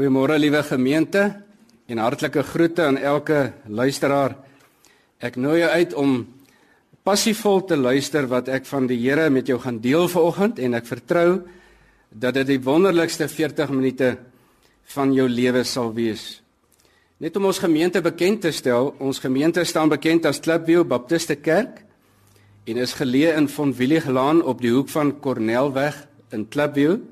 Goeiemôre liewe gemeente en hartlike groete aan elke luisteraar. Ek nooi jou uit om passievol te luister wat ek van die Here met jou gaan deel vanoggend en ek vertrou dat dit die wonderlikste 40 minute van jou lewe sal wees. Net om ons gemeente bekend te stel, ons gemeente staan bekend as Klipview Baptiste Kerk en is geleë in Vonwilliglaan op die hoek van Cornelweg in Klipview.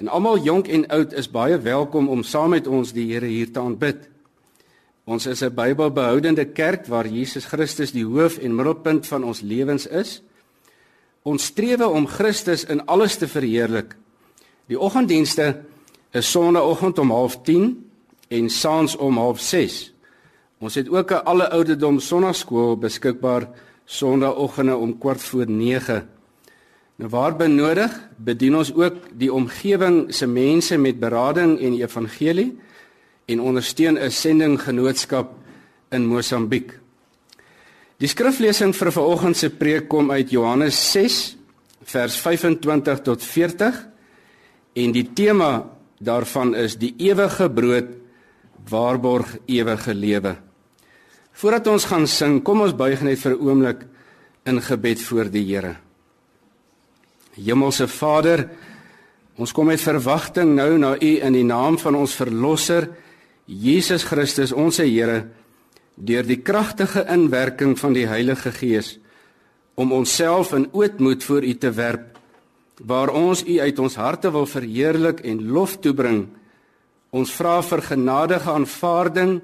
En almal jonk en oud is baie welkom om saam met ons die Here hier te aanbid. Ons is 'n Bybelbehoudende kerk waar Jesus Christus die hoof en middelpunt van ons lewens is. Ons streef om Christus in alles te verheerlik. Die oggenddienste is Sondagoggend om 09:30 en saans om 06:30. Ons het ook 'n alle ouderdom sonnaarskool beskikbaar Sondagoggende om kwart voor 9. Nou waar benodig, bedien ons ook die omgewing se mense met berading en evangelie en ondersteun 'n sendinggenootskap in Mosambiek. Die skriflesing vir vanoggend se preek kom uit Johannes 6 vers 25 tot 40 en die tema daarvan is die ewige brood waarborg ewige lewe. Voordat ons gaan sing, kom ons buig net vir 'n oomblik in gebed voor die Here. Hemelse Vader, ons kom met verwagting nou na U in die naam van ons verlosser Jesus Christus, ons Here, deur die kragtige inwerking van die Heilige Gees om onsself in ootmoed voor U te werp waar ons U uit ons harte wil verheerlik en lof toebring. Ons vra vir genadige aanvaarding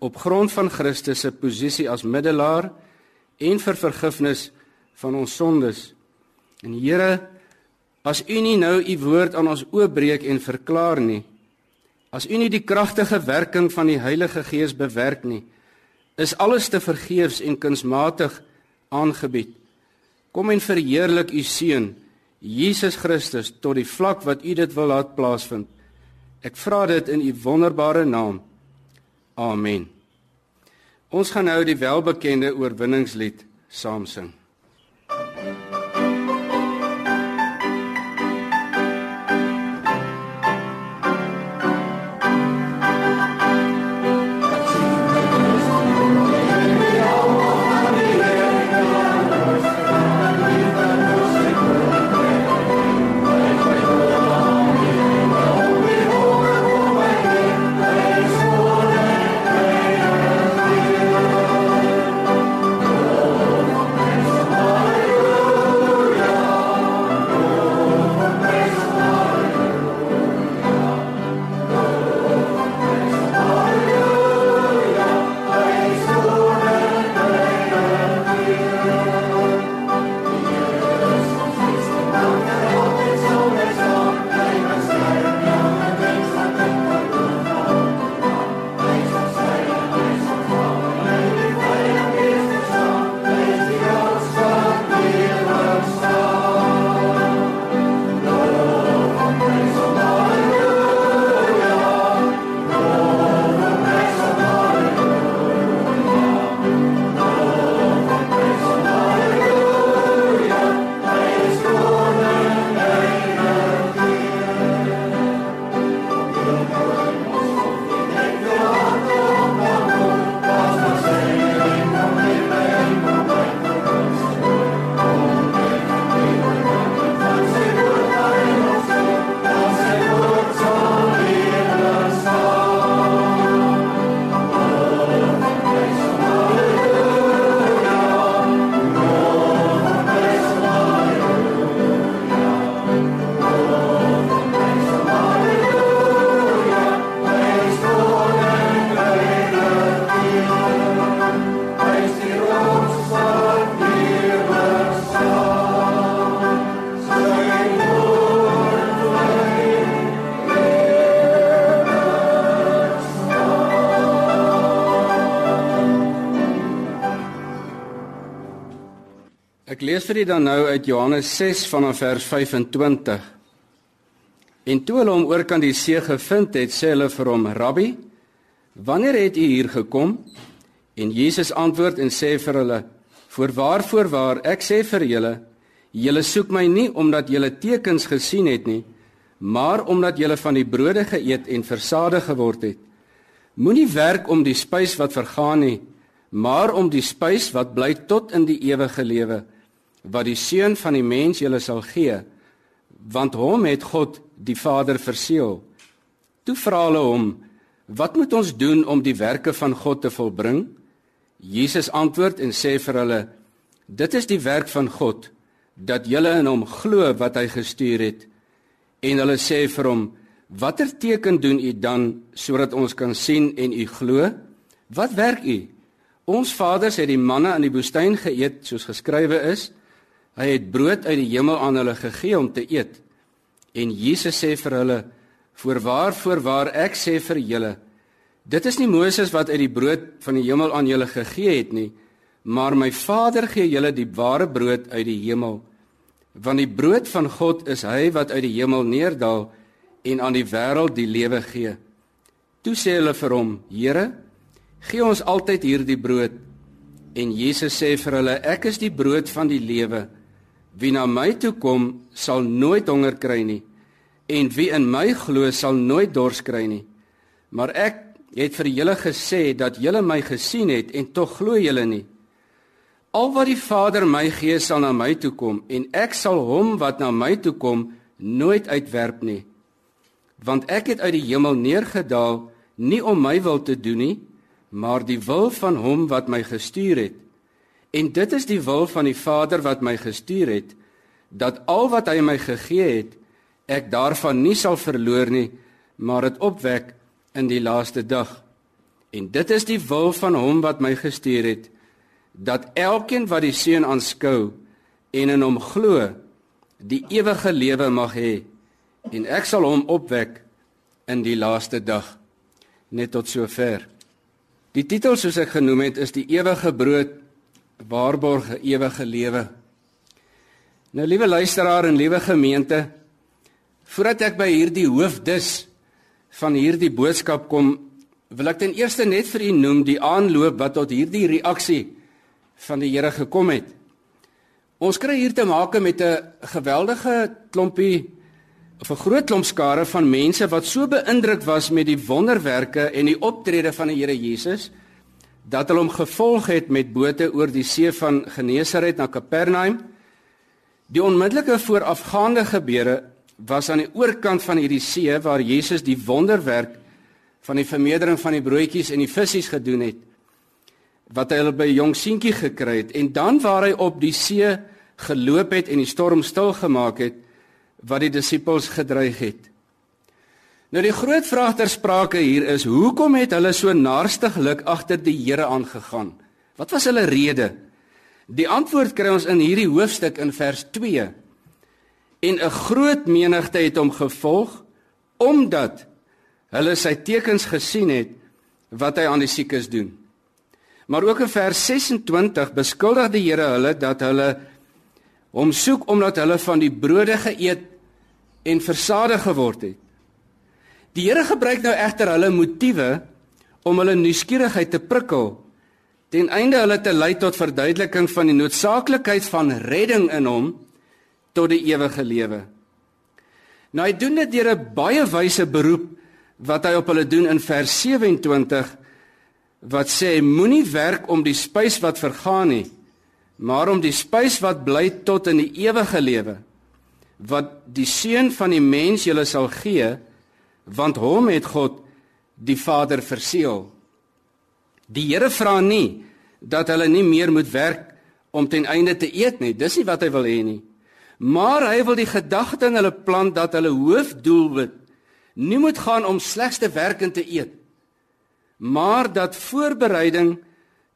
op grond van Christus se posisie as middelaar en vir vergifnis van ons sondes. En Here, as U nie nou U woord aan ons oopbreek en verklaar nie, as U nie die kragtige werking van die Heilige Gees bewerk nie, is alles te vergeefs en kunsmatig aangebied. Kom en verheerlik U seun Jesus Christus tot die vlak wat U dit wil laat plaasvind. Ek vra dit in U wonderbare naam. Amen. Ons gaan nou die welbekende oorwinningslied saam sing. Vir u dan nou uit Johannes 6 vanaf vers 25. En toe hulle hom oor kan die see gevind het, sê hulle vir hom: "Rabbi, wanneer het u hier gekom?" En Jesus antwoord en sê vir hulle: "Voorwaar, voorwaar, ek sê vir julle, julle soek my nie omdat julle tekens gesien het nie, maar omdat julle van die brode geëet en versadig geword het. Moenie werk om die spys wat vergaan nie, maar om die spys wat bly tot in die ewige lewe, wat die seun van die mens julle sal gee, want hom het God die Vader verseël. Toe vra hulle hom: "Wat moet ons doen om die werke van God te volbring?" Jesus antwoord en sê vir hulle: "Dit is die werk van God dat julle in hom glo wat hy gestuur het." En hulle sê vir hom: "Watter teken doen u dan sodat ons kan sien en u glo? Wat werk u? Ons vaders het die manna in die woestyn geëet soos geskrywe is. Hy het brood uit die hemel aan hulle gegee om te eet." En Jesus sê vir hulle: "Voorwaar, voorwaar, ek sê vir julle, dit is nie Moses wat uit die brood van die hemel aan julle gegee het nie, maar my Vader gee julle die ware brood uit die hemel." Want die brood van God is hy wat uit die hemel neerdal en aan die wêreld die lewe gee. Toe sê hulle vir hom: Here, gee ons altyd hierdie brood. En Jesus sê vir hulle: Ek is die brood van die lewe. Wie na my toe kom, sal nooit honger kry nie, en wie in my glo, sal nooit dors kry nie. Maar ek het vir julle gesê dat julle my gesien het en tog glo julle nie. Al wat die Vader my gee sal na my toe kom en ek sal hom wat na my toe kom nooit uitwerp nie. Want ek het uit die hemel neergedaal nie om my wil te doen nie, maar die wil van hom wat my gestuur het. En dit is die wil van die Vader wat my gestuur het, dat al wat hy my gegee het, ek daarvan nie sal verloor nie, maar dit opwek in die laaste dag. En dit is die wil van hom wat my gestuur het dat elkeen wat die seun aanskou en in hom glo die ewige lewe mag hê en ek sal hom opwek in die laaste dag net tot sover die titel soos ek genoem het is die ewige brood waarborg ewige lewe nou liewe luisteraar en liewe gemeente voordat ek by hierdie hoofdis van hierdie boodskap kom wil ek ten eerste net vir u noem die aanloop wat tot hierdie reaksie van die Here gekom het. Ons kry hier te maak met 'n geweldige klompie of 'n groot klomp skare van mense wat so beïndruk was met die wonderwerke en die optrede van die Here Jesus dat hulle hom gevolg het met bote oor die see van Genesaret na Kapernaum. Die onmiddellike voorafgaande gebeure was aan die oorkant van hierdie see waar Jesus die wonderwerk van die vermeerdering van die broodjies en die visse gedoen het wat hy by 'n jong seentjie gekry het en dan waar hy op die see geloop het en die storm stil gemaak het wat die disippels gedreig het. Nou die groot vraag ter sprake hier is hoekom het hulle so naarstiglik agter die Here aangegaan? Wat was hulle rede? Die antwoord kry ons in hierdie hoofstuk in vers 2. En 'n groot menigte het hom gevolg omdat hulle sy tekens gesien het wat hy aan die siekes doen. Maar ook in vers 26 beskuldig die Here hulle dat hulle hom soek omdat hulle van die brode geëet en versadig geword het. Die Here gebruik nou egter hulle motiewe om hulle nuuskierigheid te prikkel ten einde hulle te lei tot verduideliking van die noodsaaklikheid van redding in hom tot die ewige lewe. Nou hy doen dit deur 'n baie wyse beroep wat hy op hulle doen in vers 27 wat sê moenie werk om die spys wat vergaan nie, maar om die spys wat bly tot in die ewige lewe wat die seun van die mens julle sal gee want hom het God die Vader verseël. Die Here vra nie dat hulle nie meer moet werk om ten einde te eet nie. Dis nie wat hy wil hê nie. Maar hy wil die gedagte in hulle plan dat hulle hoofdoelwit nie moet gaan om slegs te werk en te eet maar dat voorbereiding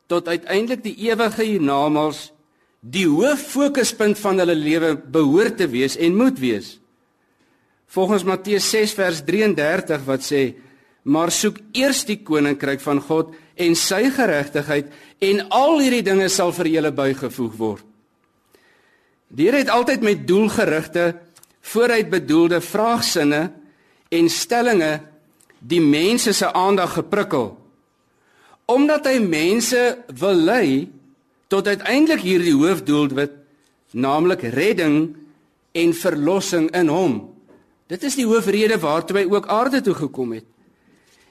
tot uiteindelik die ewige hiernamaals die hoof fokuspunt van hulle lewe behoort te wees en moet wees. Volgens Matteus 6 vers 33 wat sê: "Maar soek eers die koninkryk van God en sy geregtigheid en al hierdie dinge sal vir julle bygevoeg word." Die Here het altyd met doelgerigte, vooruit bedoelde vraagsinne en stellings die mense se aandag geprikkel. Omdat hy mense wil lei tot uiteindelik hierdie hoofdoelwit, naamlik redding en verlossing in hom Dit is die hoofrede waartoe hy ook aarde toe gekom het.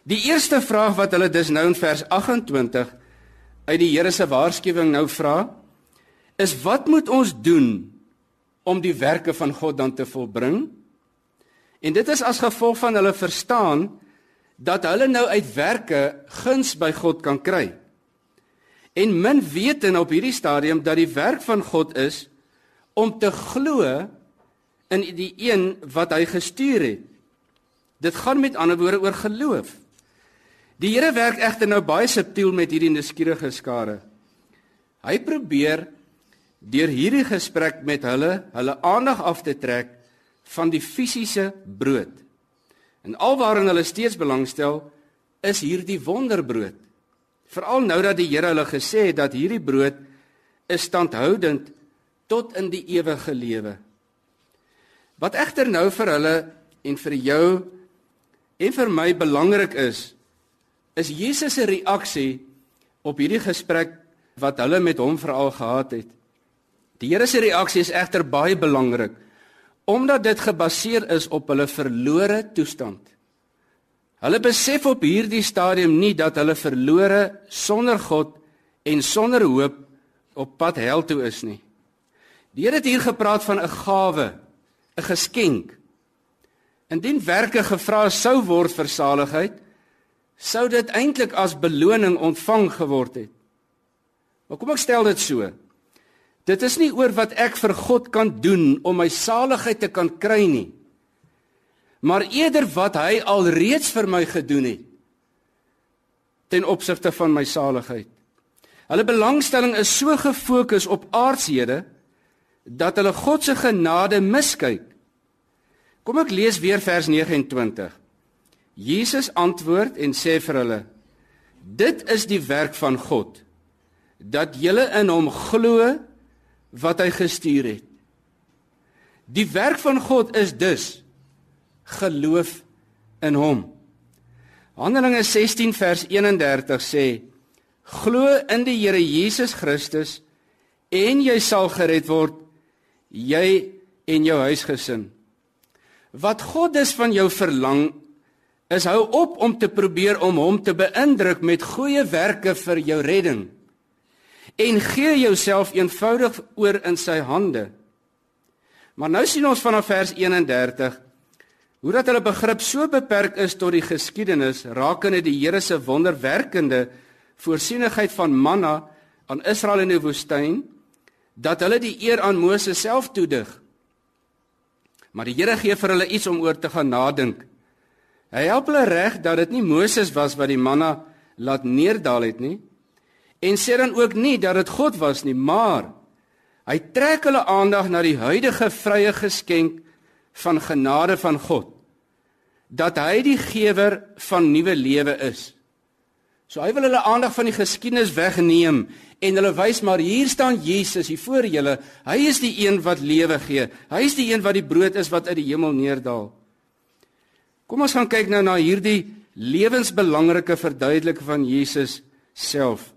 Die eerste vraag wat hulle dus nou in vers 28 uit die Here se waarskuwing nou vra, is wat moet ons doen om die werke van God dan te volbring? En dit is as gevolg van hulle verstaan dat hulle nou uit werke guns by God kan kry. En min weet en op hierdie stadium dat die werk van God is om te glo in die een wat hy gestuur het. Dit gaan met ander woorde oor geloof. Die Here werk egter nou baie subtiel met hierdie nuuskierige skare. Hy probeer deur hierdie gesprek met hulle hulle aandag af te trek van die fisiese brood. En alwaarin hulle steeds belangstel is hierdie wonderbrood. Veral nou dat die Here hulle gesê het dat hierdie brood is standhoudend tot in die ewige lewe. Wat egter nou vir hulle en vir jou en vir my belangrik is, is Jesus se reaksie op hierdie gesprek wat hulle met hom veral gehad het. Die Here se reaksie is egter baie belangrik omdat dit gebaseer is op hulle verlore toestand. Hulle besef op hierdie stadium nie dat hulle verlore sonder God en sonder hoop op pad hel toe is nie. Die Here het hier gepraat van 'n gawe, 'n geskenk. Indien werke gevra sou word vir saligheid, sou dit eintlik as beloning ontvang geword het. Maar kom ek stel dit so. Dit is nie oor wat ek vir God kan doen om my saligheid te kan kry nie. Maar eerder wat hy alreeds vir my gedoen het ten opsigte van my saligheid. Hulle belangstelling is so gefokus op aardshede dat hulle God se genade miskyk. Kom ek lees weer vers 29. Jesus antwoord en sê vir hulle: Dit is die werk van God dat julle in hom glo wat hy gestuur het. Die werk van God is dus geloof in hom. Handelinge 16 vers 31 sê: Glo in die Here Jesus Christus en jy sal gered word jy en jou huisgesin. Wat God dus van jou verlang is hou op om te probeer om hom te beïndruk met goeie werke vir jou redding en gee jouself eenvoudig oor in sy hande. Maar nou sien ons vanaf vers 31 hoe dat hulle begrip so beperk is tot die geskiedenis rakende die Here se wonderwerkende voorsienigheid van manna aan Israel in die woestyn dat hulle die eer aan Moses self toedig. Maar die Here gee vir hulle iets om oor te gaan nadink. Hy help hulle reg dat dit nie Moses was wat die manna laat neerdal het nie en sê dan ook nie dat dit God was nie, maar hy trek hulle aandag na die huidige vrye geskenk van genade van God dat hy die gewer van nuwe lewe is. So hy wil hulle aandag van die geskiedenis wegneem en hulle wys maar hier staan Jesus hier voor julle. Hy is die een wat lewe gee. Hy is die een wat die brood is wat uit die hemel neerdal. Kom ons gaan kyk nou na hierdie lewensbelangrike verduideliking van Jesus self.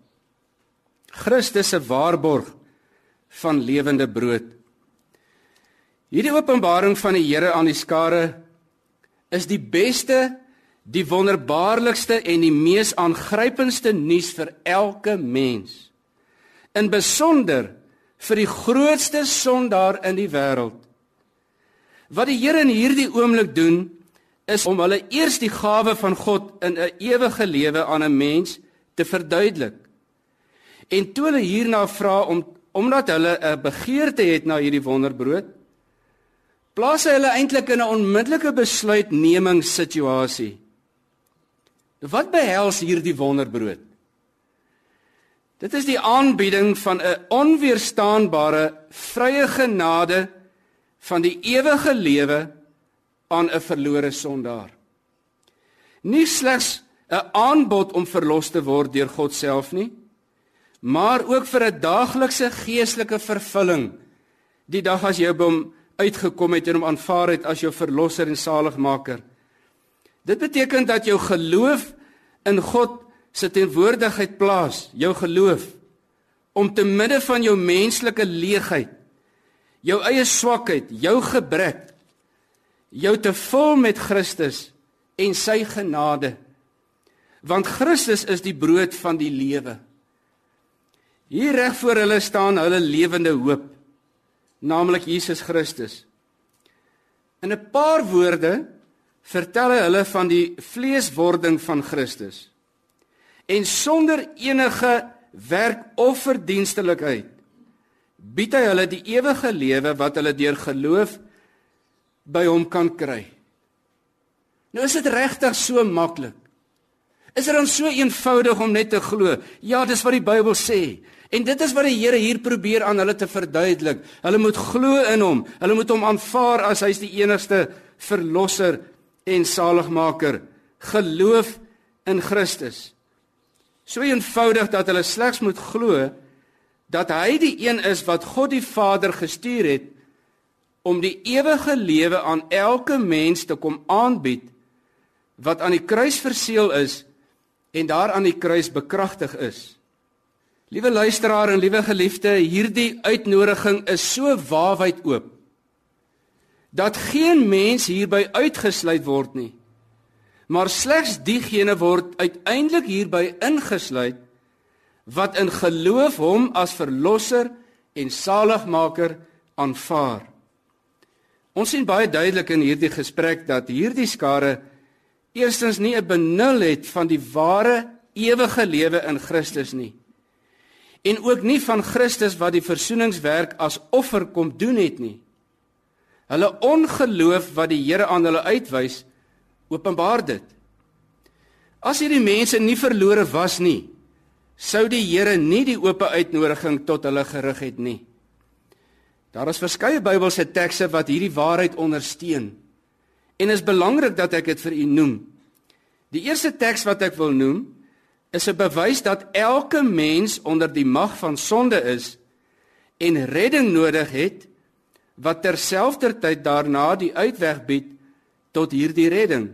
Christus se waarborg van lewende brood. Hierdie openbaring van die Here aan die skare is die beste die wonderbaarlikste en die mees aangrypendste nuus vir elke mens. In besonder vir die grootste sondaar in die wêreld. Wat die Here in hierdie oomblik doen, is om hulle eers die gawe van God in 'n ewige lewe aan 'n mens te verduidelik. En toe hulle hierna vra om omdat hulle 'n begeerte het na hierdie wonderbrood, plaas hy hulle eintlik in 'n onmiddellike besluitnemingssituasie. Wat behels hierdie wonderbrood? Dit is die aanbieding van 'n onweerstaanbare vrye genade van die ewige lewe aan 'n verlore sondaar. Nie slegs 'n aanbod om verlos te word deur God self nie, maar ook vir 'n daaglikse geestelike vervulling die dag as jy by hom uitgekom het en hom aanvaar het as jou verlosser en saligmaker. Dit beteken dat jou geloof in God se teenwoordigheid plaas, jou geloof om te midde van jou menslike leegheid, jou eie swakheid, jou gebrek, jou te vul met Christus en sy genade. Want Christus is die brood van die lewe. Hier reg voor hulle staan hulle lewende hoop, naamlik Jesus Christus. In 'n paar woorde vertel hy hulle van die vleeswording van Christus. En sonder enige werk of verdienstelikheid bied hy hulle die ewige lewe wat hulle deur geloof by hom kan kry. Nou is dit regtig so maklik. Is dit dan so eenvoudig om net te glo? Ja, dis wat die Bybel sê. En dit is wat die Here hier probeer aan hulle te verduidelik. Hulle moet glo in hom. Hulle moet hom aanvaar as hy's die enigste verlosser en saligmaker. Geloof in Christus. So eenvoudig dat hulle slegs moet glo dat hy die een is wat God die Vader gestuur het om die ewige lewe aan elke mens te kom aanbied wat aan die kruis verseël is en daar aan die kruis bekragtig is. Liewe luisteraar en liewe geliefde, hierdie uitnodiging is so waawyd oop dat geen mens hierby uitgesluit word nie. Maar slegs diegene word uiteindelik hierby ingesluit wat in geloof hom as verlosser en saligmaker aanvaar. Ons sien baie duidelik in hierdie gesprek dat hierdie skare eerstens nie 'n benul het van die ware ewige lewe in Christus nie en ook nie van Christus wat die versoeningswerk as offer kom doen het nie. Hulle ongeloof wat die Here aan hulle uitwys, openbaar dit. As hierdie mense nie verlore was nie, sou die Here nie die oop uitnodiging tot hulle gerig het nie. Daar is verskeie Bybelse tekste wat hierdie waarheid ondersteun. En is belangrik dat ek dit vir u noem. Die eerste teks wat ek wil noem, is 'n bewys dat elke mens onder die mag van sonde is en redding nodig het wat terselfdertyd daarna die uitweg bied tot hierdie redding.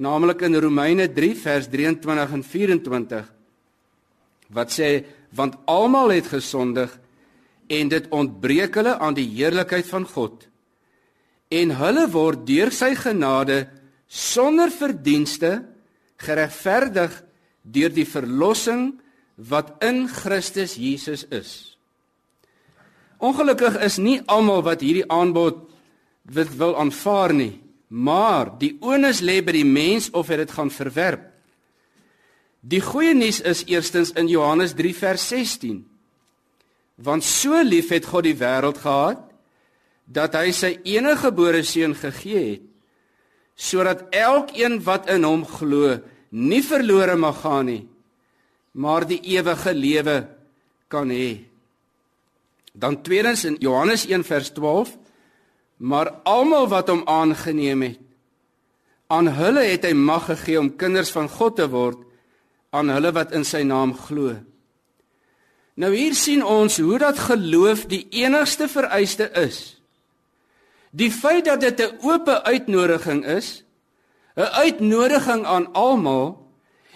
Naamlik in Romeine 3 vers 23 en 24 wat sê want almal het gesondig en dit ontbreek hulle aan die heerlikheid van God en hulle word deur sy genade sonder verdienste geregverdig deur die verlossing wat in Christus Jesus is. Ongelukkig is nie almal wat hierdie aanbod wil aanvaar nie, maar die onus lê by die mens of hy dit gaan verwerp. Die goeie nuus is eerstens in Johannes 3 vers 16. Want so lief het God die wêreld gehad dat hy sy enige gebore seun gegee het sodat elkeen wat in hom glo nie verlore mag gaan nie, maar die ewige lewe kan hê. Dan tweedens in Johannes 1 vers 12, maar almal wat hom aangeneem het, aan hulle het hy mag gegee om kinders van God te word, aan hulle wat in sy naam glo. Nou hier sien ons hoe dat geloof die enigste vereiste is. Die feit dat dit 'n oop uitnodiging is, 'n uitnodiging aan almal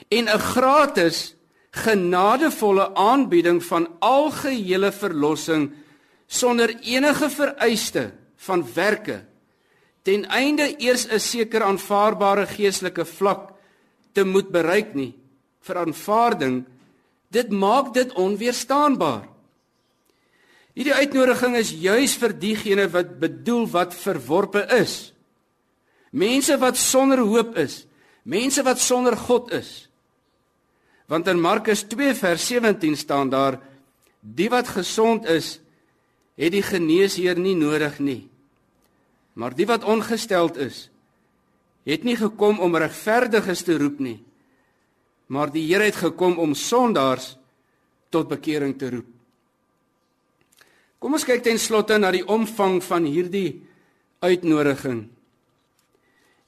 en 'n gratis genadevolle aanbieding van algehele verlossing sonder enige vereiste van werke ten einde eers 'n seker aanvaarbare geestelike vlak te moet bereik nie vir aanvaarding dit maak dit onweerstaanbaar hierdie uitnodiging is juis vir diegene wat bedoel wat verworpe is Mense wat sonder hoop is, mense wat sonder God is. Want in Markus 2 vers 17 staan daar die wat gesond is, het die geneesheer nie nodig nie. Maar die wat ongesteld is, het nie gekom om regverdiges te roep nie, maar die Here het gekom om sondaars tot bekering te roep. Kom ons kyk ten slotte na die omvang van hierdie uitnodiging.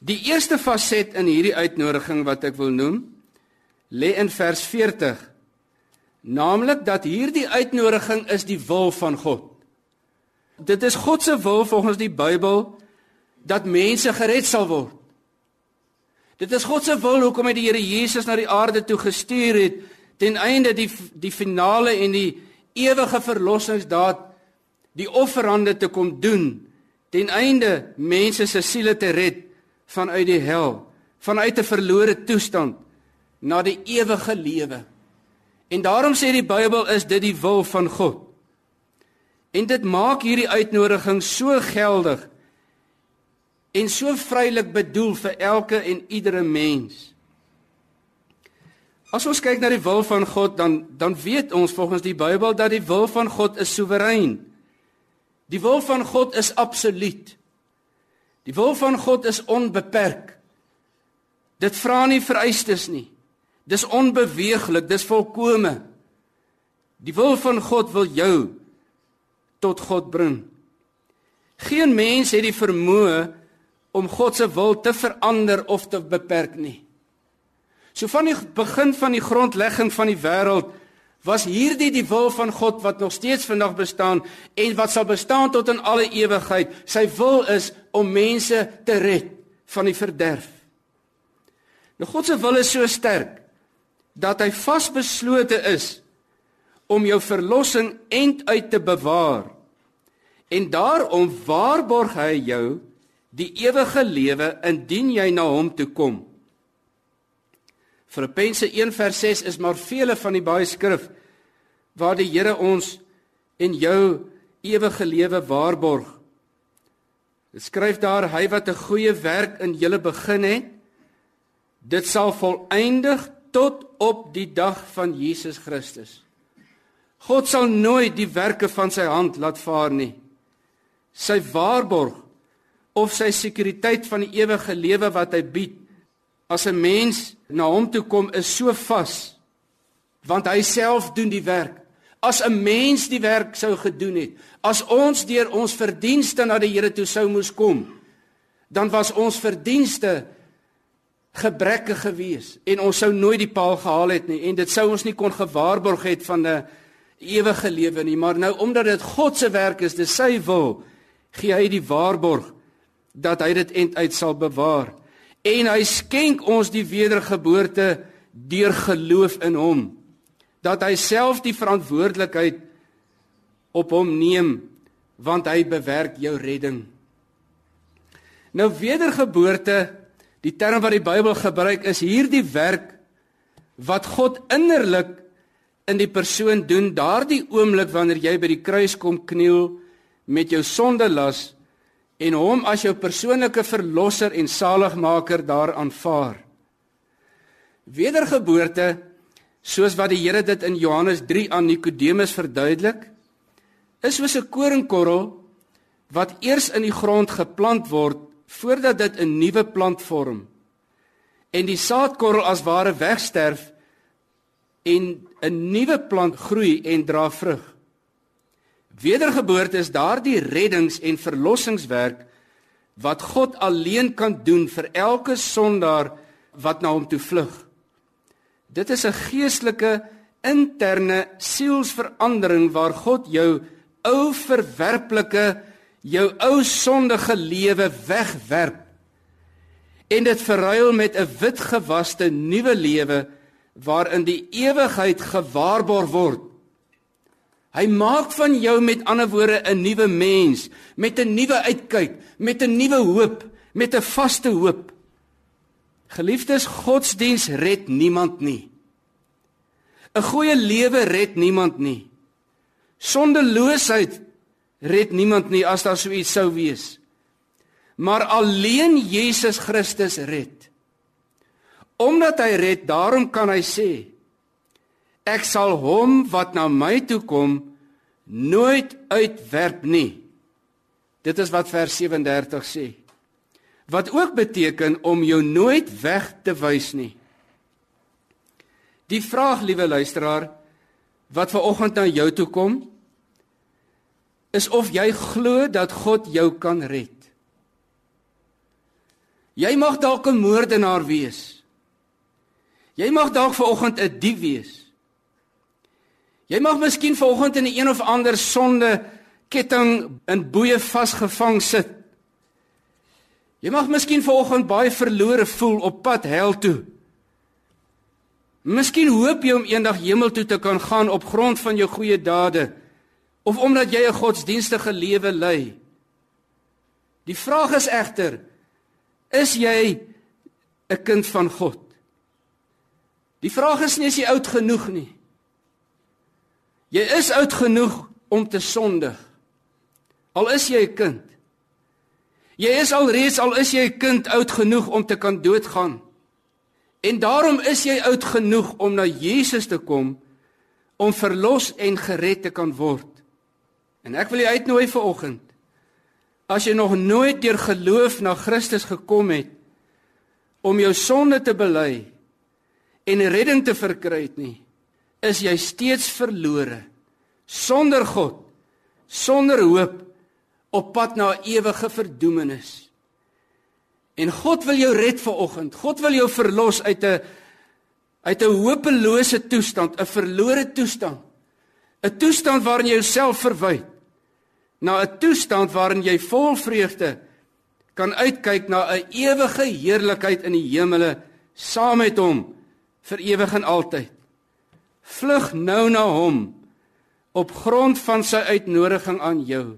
Die eerste faset in hierdie uitnodiging wat ek wil noem, lê in vers 40. Naamlik dat hierdie uitnodiging is die wil van God. Dit is God se wil volgens die Bybel dat mense gered sal word. Dit is God se wil hoekom hy die Here Jesus na die aarde toe gestuur het ten einde die die finale en die ewige verlossingsdaad die offerande te kom doen ten einde mense se siele te red vanuit die hel, vanuit 'n verlore toestand na die ewige lewe. En daarom sê die Bybel is dit die wil van God. En dit maak hierdie uitnodiging so geldig en so vrylik bedoel vir elke en iedere mens. As ons kyk na die wil van God, dan dan weet ons volgens die Bybel dat die wil van God is soewerein. Die wil van God is absoluut. Die wil van God is onbeperk. Dit vra nie vereistes nie. Dis onbeweeglik, dis volkome. Die wil van God wil jou tot God bring. Geen mens het die vermoë om God se wil te verander of te beperk nie. So van die begin van die grondlegging van die wêreld was hierdie die wil van God wat nog steeds vandag bestaan en wat sal bestaan tot in alle ewigheid. Sy wil is om mense te red van die verderf. Nou God se wil is so sterk dat hy vasbeslote is om jou verlossing end uit te bewaar. En daarom waarborg hy jou die ewige lewe indien jy na hom toe kom. Filippense 1:6 is maar vele van die baie skrif waar die Here ons en jou ewige lewe waarborg. Dit skryf daar hy wat 'n goeie werk in julle begin het, dit sal volëindig tot op die dag van Jesus Christus. God sal nooit die werke van sy hand laat vaar nie. Sy waarborg of sy sekuriteit van die ewige lewe wat hy bied as 'n mens na hom toe kom is so vas want hy self doen die werk. As 'n mens die werk sou gedoen het, as ons deur ons verdienste na die Here toe sou moes kom, dan was ons verdienste gebrekkig gewees en ons sou nooit die paal gehaal het nie en dit sou ons nie kon gewaarborg het van 'n ewige lewe nie maar nou omdat dit God se werk is dis sy wil gee hy die waarborg dat hy dit end uit sal bewaar. En hy skenk ons die wedergeboorte deur geloof in hom dat hy self die verantwoordelikheid op hom neem want hy bewerk jou redding. Nou wedergeboorte Die term wat die Bybel gebruik is hierdie werk wat God innerlik in die persoon doen daardie oomblik wanneer jy by die kruis kom kniel met jou sondelas en hom as jou persoonlike verlosser en saligmaker daar aanvaar. Wedergeboorte soos wat die Here dit in Johannes 3 aan Nikodemus verduidelik is soos 'n koringkorrel wat eers in die grond geplant word voordat dit 'n nuwe plant vorm en die saadkorrel as ware wegsterf en 'n nuwe plant groei en dra vrug. Wedergeboorte is daardie reddings- en verlossingswerk wat God alleen kan doen vir elke sondaar wat na hom toe vlug. Dit is 'n geestelike interne sielsverandering waar God jou ou verwerplike jou ou sondige lewe wegwerp en dit verruil met 'n witgewaste nuwe lewe waarin die ewigheid gewaarborg word. Hy maak van jou met ander woorde 'n nuwe mens met 'n nuwe uitkyk, met 'n nuwe hoop, met 'n vaste hoop. Geliefdes, godsdiens red niemand nie. 'n Goeie lewe red niemand nie. Sondeloosheid red niemand nie as daar so iets sou wees. Maar alleen Jesus Christus red. Omdat hy red, daarom kan hy sê ek sal hom wat na my toe kom nooit uitwerp nie. Dit is wat vers 37 sê. Wat ook beteken om jou nooit weg te wys nie. Die vraag, liewe luisteraar, wat ver oggend na jou toe kom, is of jy glo dat God jou kan red. Jy mag dalk 'n moordenaar wees. Jy mag dalk vanoggend 'n dief wees. Jy mag miskien vanoggend in 'n een of ander sonde ketting in boeye vasgevang sit. Jy mag miskien vanoggend baie verlore voel op pad hel toe. Miskien hoop jy om eendag hemel toe te kan gaan op grond van jou goeie dade of omdat jy 'n godsdienstige lewe lei. Die vraag is egter: is jy 'n kind van God? Die vraag is nie as jy oud genoeg nie. Jy is oud genoeg om te sondig. Al is jy 'n kind. Jy is alreeds al is jy 'n kind oud genoeg om te kan doodgaan. En daarom is jy oud genoeg om na Jesus te kom om verlos en gered te kan word. En ek wil jou uitnooi vir oggend. As jy nog nooit deur geloof na Christus gekom het om jou sonde te bely en redding te verkry het nie, is jy steeds verlore sonder God, sonder hoop op pad na ewige verdoemenis. En God wil jou red vanoggend. God wil jou verlos uit 'n uit 'n hopelose toestand, 'n verlore toestand. 'n Toestand waarin jy jouself verwyd na 'n toestand waarin jy vol vreugde kan uitkyk na 'n ewige heerlikheid in die hemele saam met hom vir ewig en altyd. Vlug nou na hom op grond van sy uitnodiging aan jou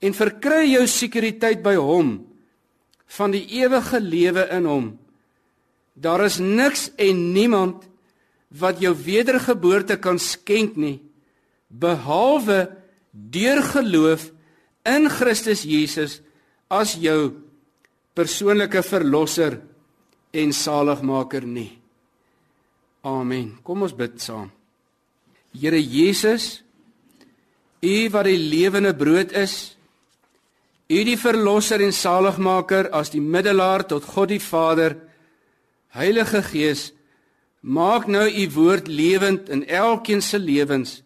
en verkry jou sekuriteit by hom van die ewige lewe in hom. Daar is niks en niemand wat jou wedergeboorte kan skenk nie behalwe deur geloof in Christus Jesus as jou persoonlike verlosser en saligmaker nie. Amen. Kom ons bid saam. Here Jesus, U wat die lewende brood is, U die verlosser en saligmaker as die middelaar tot God die Vader, Heilige Gees, maak nou U woord lewend in elkeen se lewens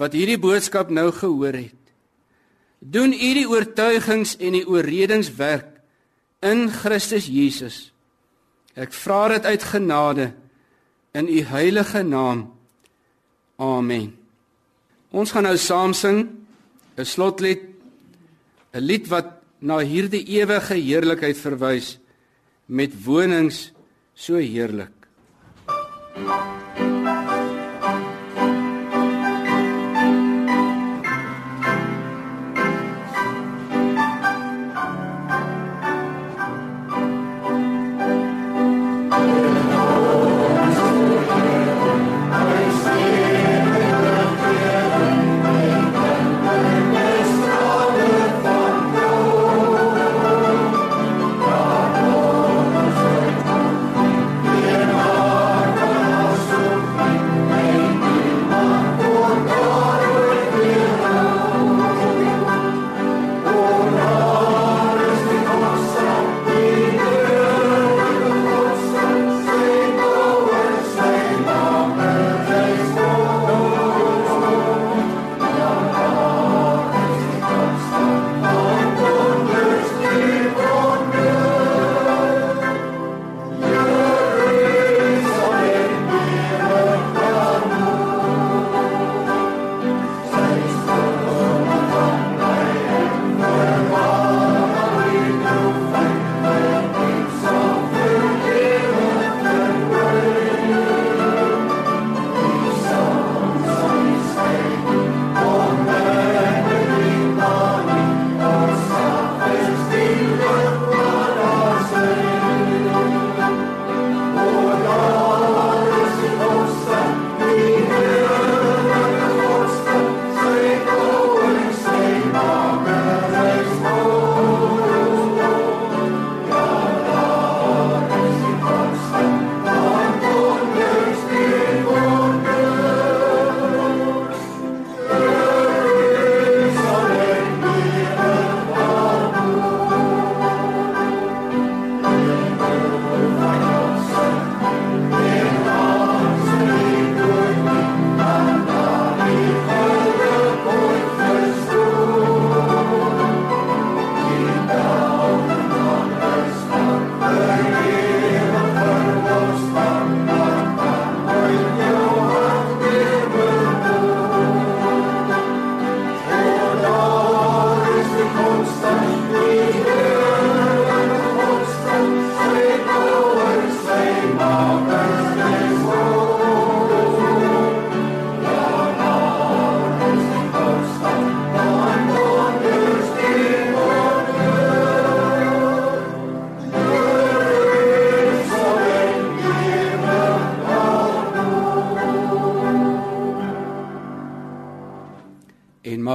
wat hierdie boodskap nou gehoor het. Doen U die oortuigings en die oorredingswerk in Christus Jesus. Ek vra dit uit genade in u heilige naam. Amen. Ons gaan nou saam sing 'n slotlied, 'n lied wat na hierdie ewige heerlikheid verwys met wonings so heerlik. Thank you.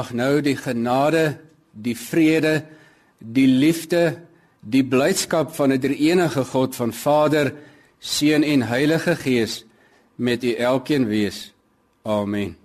Mag nou die genade, die vrede, die liefde, die blydskap van 'n drie-enige God van Vader, Seun en Heilige Gees met u elkeen wees. Amen.